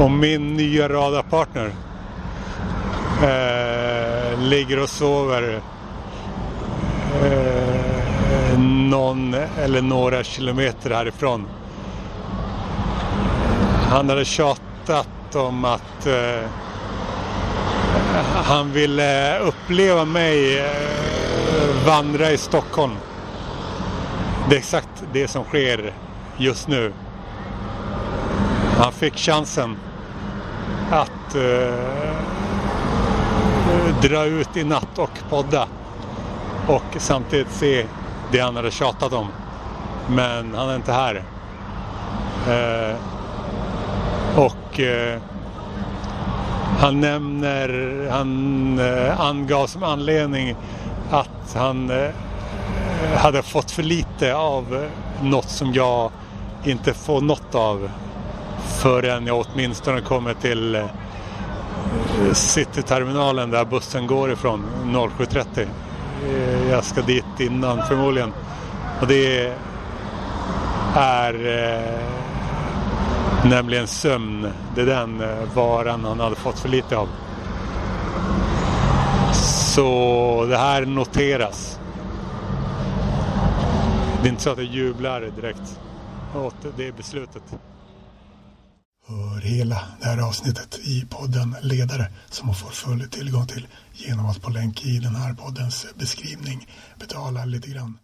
Och min nya radarpartner eh, ligger och sover eh, någon eller några kilometer härifrån. Han hade tjatat om att eh, han ville uppleva mig eh, vandra i Stockholm. Det är exakt det som sker just nu. Han fick chansen att eh, dra ut i natt och podda och samtidigt se det han hade tjatat om. Men han är inte här. Eh, och eh, han nämner, han eh, angav som anledning att han eh, hade fått för lite av eh, något som jag inte får något av förrän jag åtminstone kommer till eh, Cityterminalen där bussen går ifrån 07.30. Eh, jag ska dit innan förmodligen. Och det är eh, nämligen sömn. Det är den eh, varan han hade fått för lite av. Så det här noteras. Det är inte så att jag jublar direkt åt det beslutet. Hela det här avsnittet i podden Ledare som man får full tillgång till genom att på länk i den här poddens beskrivning betala lite grann.